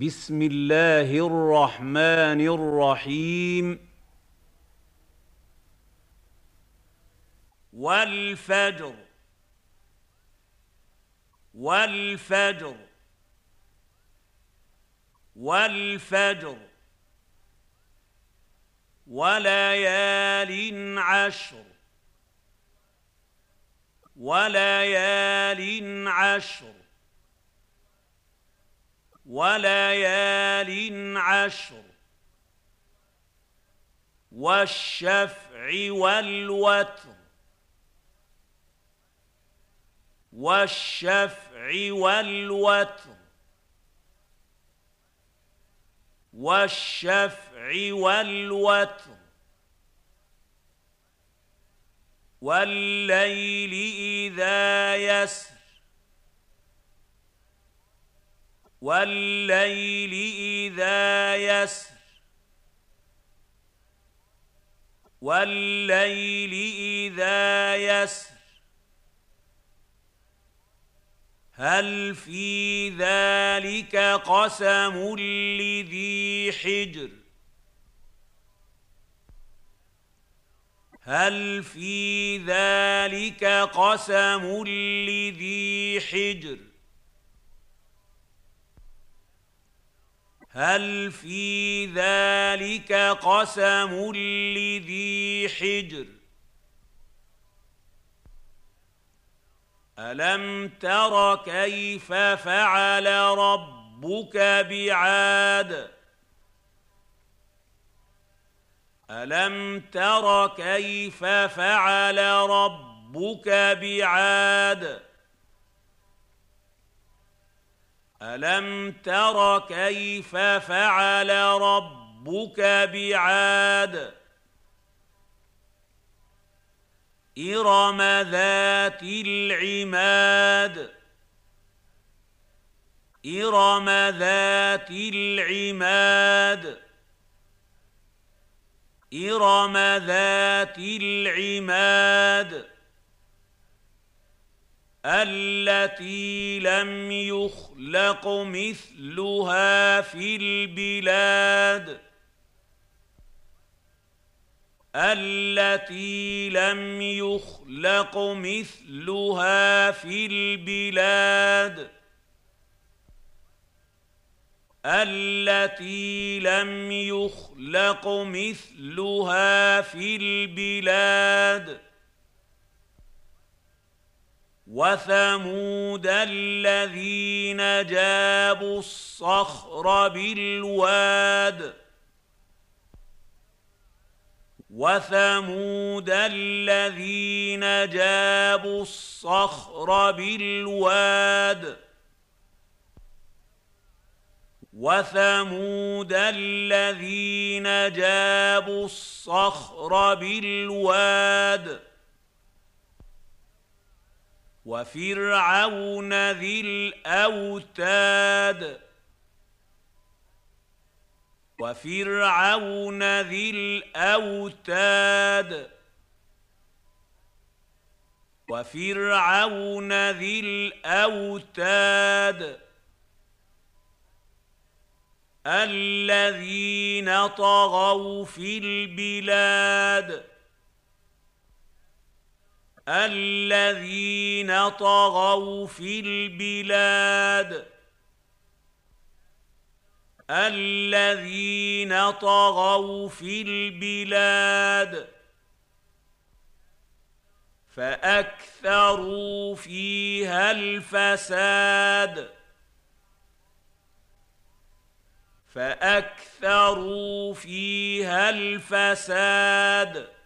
بسم الله الرحمن الرحيم. والفجر. والفجر. والفجر. وليال عشر. وليال عشر. وليال عشر والشفع والوتر والشفع والوتر والشفع والوتر والليل إذا يسر والليل إذا يسر. والليل إذا يسر. هل في ذلك قسم لذي حجر؟ هل في ذلك قسم لذي حجر؟ هل في ذلك قسم لذي حجر؟ ألم تر كيف فعل ربك بعاد؟ ألم تر كيف فعل ربك بعاد؟ الم تر كيف فعل ربك بعاد ارم ذات العماد ارم ذات العماد ارم ذات العماد التي لم يخلق مثلها في البلاد. التي لم يخلق مثلها في البلاد. التي لم يخلق مثلها في البلاد. وثمود الذين جابوا الصخر بالواد. وثمود الذين جابوا الصخر بالواد. وثمود الذين جابوا الصخر بالواد. وفرعون ذي الأوتاد. وفرعون ذي الأوتاد. وفرعون ذي الأوتاد. الذين طغوا في البلاد. الذين طغوا في البلاد. الذين طغوا في البلاد. فأكثروا فيها الفساد. فأكثروا فيها الفساد.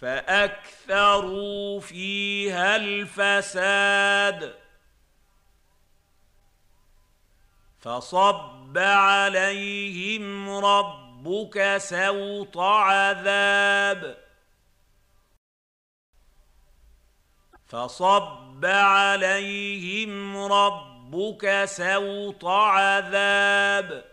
فأكثروا فيها الفساد. فصب عليهم ربك سوط عذاب. فصب عليهم ربك سوط عذاب.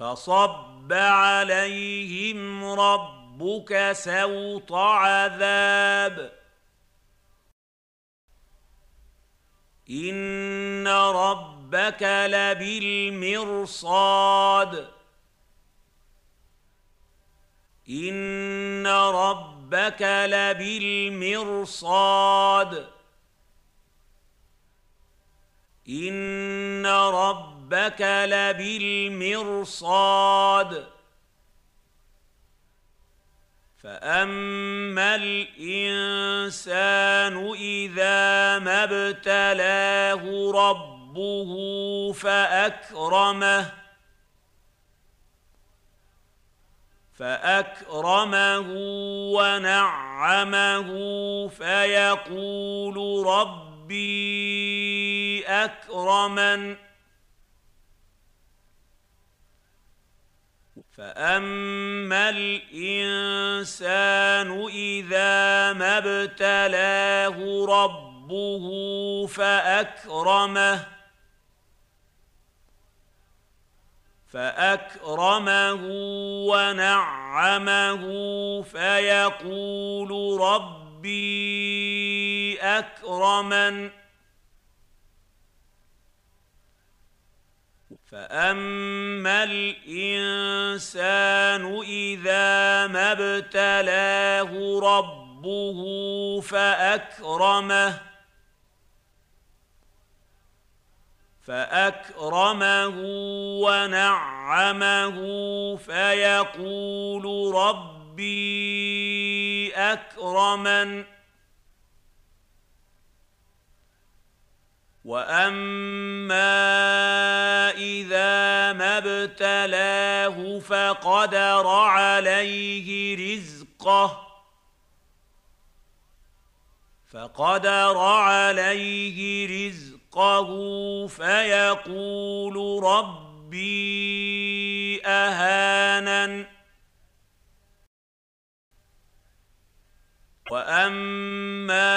فصب عليهم ربك سوط عذاب. إن ربك لبالمرصاد. إن ربك لبالمرصاد. إن ربك لبالمرصاد. فأما الإنسان إذا ما ابتلاه ربه فأكرمه فأكرمه ونعمه فيقول ربي أكرمن. فاما الانسان اذا ما ابتلاه ربه فاكرمه فاكرمه ونعمه فيقول ربي اكرمن فاما الانسان اذا ما ابتلاه ربه فاكرمه فاكرمه ونعمه فيقول ربي اكرمن واما اذا ما ابتلاه فقدر عليه رزقه فقدر عليه رزقه فيقول ربي اهانن واما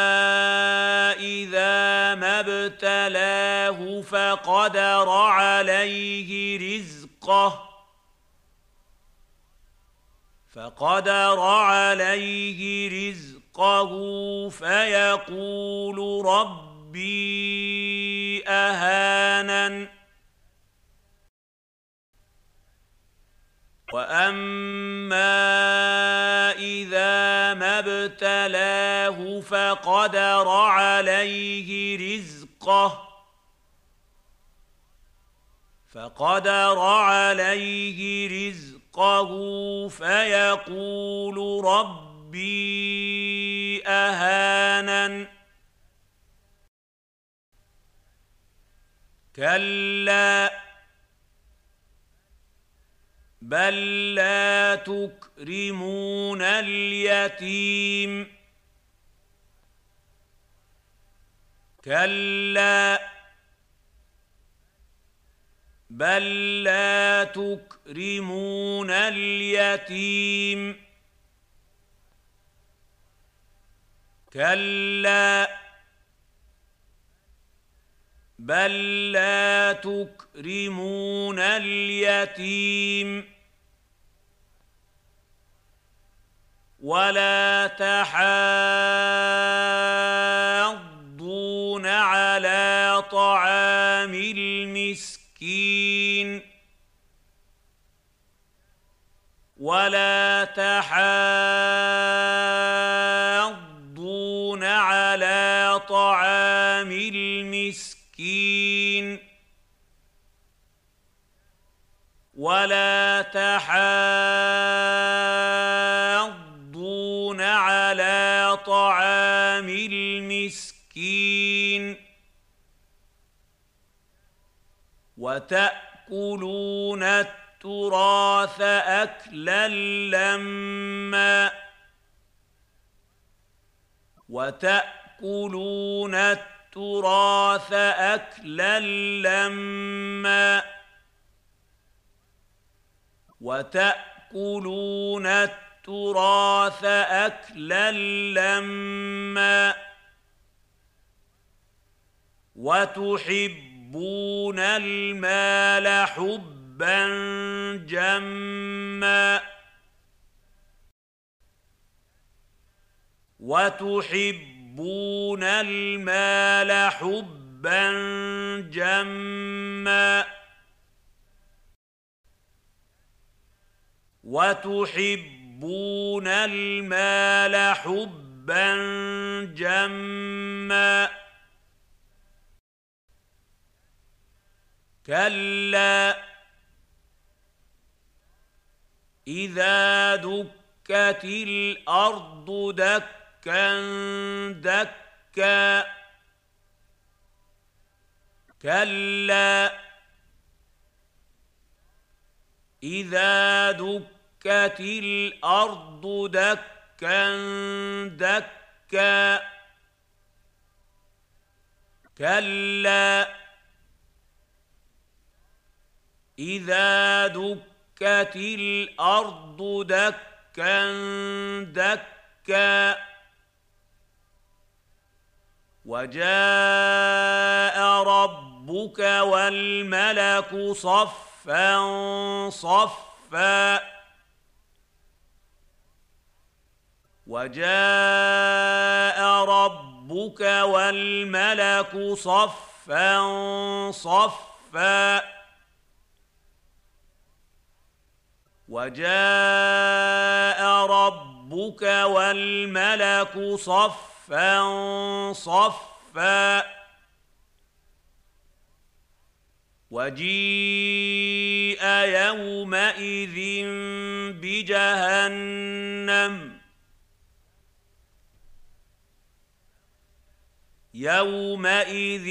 ابتلاه فقدر عليه رزقه فقدر عليه رزقه فيقول ربي اهانن واما اذا ما ابتلاه فقدر عليه رزقه فقدر عليه رزقه فيقول ربي أهانن. كلا. بل لا تكرمون اليتيم. كلا بل لا تكرمون اليتيم كلا بل لا تكرمون اليتيم ولا تحاضون ولا تحاضون على طعام المسكين. مسكين ولا تحاضون على طعام المسكين. وتأكلون التراث أكلا لما وتأكلون التراث أكلا لما وتأكلون التراث أكلا لما وتحبون المال حبا جما وتحبون تحبون المال حبا حبا جما وتحبون المال حبا جما كلا إذا دكت الأرض دكا دكا. كلا. إذا دكت الأرض دكا دكا. كلا. إذا دكت الأرض دكا دكا وجاء ربك والملك صفا صفا وجاء ربك والملك صفا صفا وجاء ربك والملك صفا صفا وجيء يومئذ بجهنم يومئذ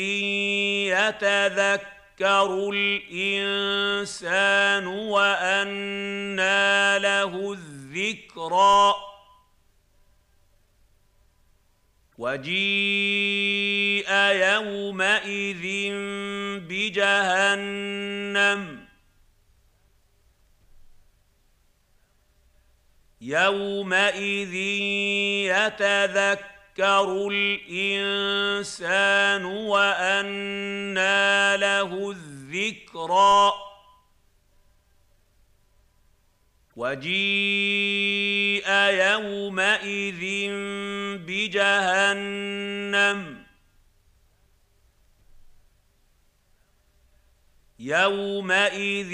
يتذكر يذكر الانسان وانى له الذكرى وجيء يومئذ بجهنم يومئذ يتذكر يذكر الانسان وانى له الذكرى وجيء يومئذ بجهنم يومئذ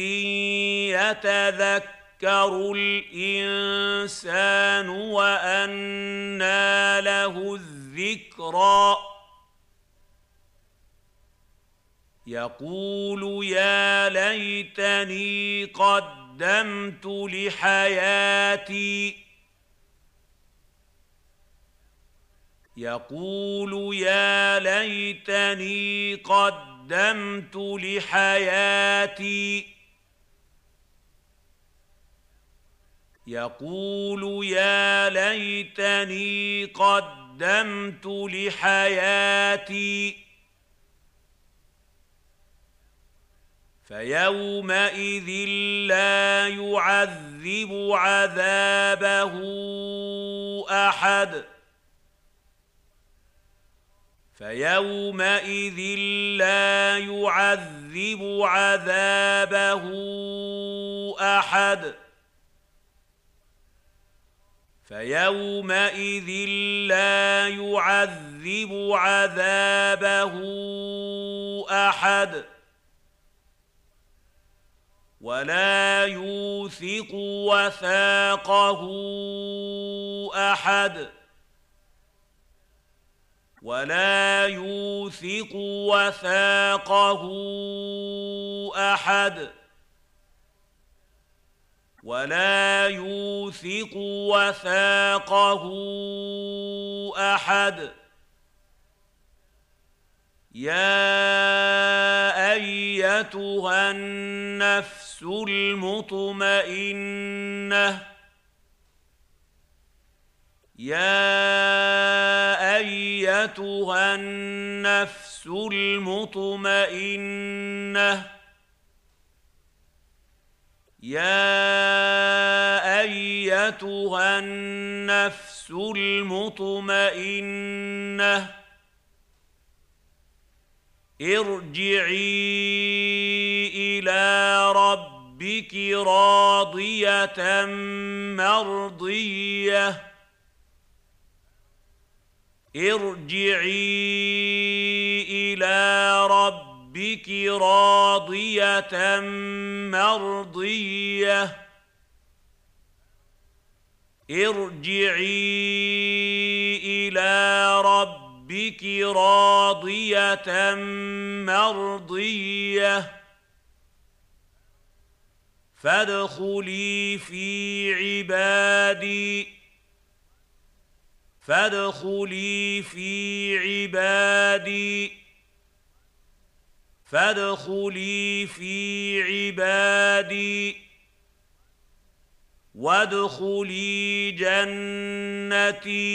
يتذكر يذكر الإنسان وأنى له الذكرى يقول يا ليتني قدمت لحياتي. يقول يا ليتني قدمت لحياتي. يقول يا ليتني قدمت لحياتي فيومئذ لا يعذب عذابه أحد فيومئذ لا يعذب عذابه أحد فيومئذ لا يعذب عذابه أحد ولا يوثق وثاقه أحد ولا يوثق وثاقه أحد ولا يوثق وثاقه أحد. يا أيتها النفس المطمئنة يا أيتها النفس المطمئنة يا ايتها النفس المطمئنه ارجعي إلى ربك راضيه مرضيه ارجعي إلى ربك راضية مرضية. ارجعي إلى ربك راضية مرضية. فادخلي في عبادي. فادخلي في عبادي. فادخلي في عبادي وادخلي جنتي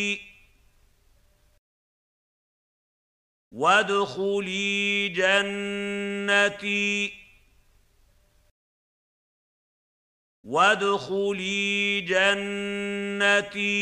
وادخلي جنتي وادخلي جنتي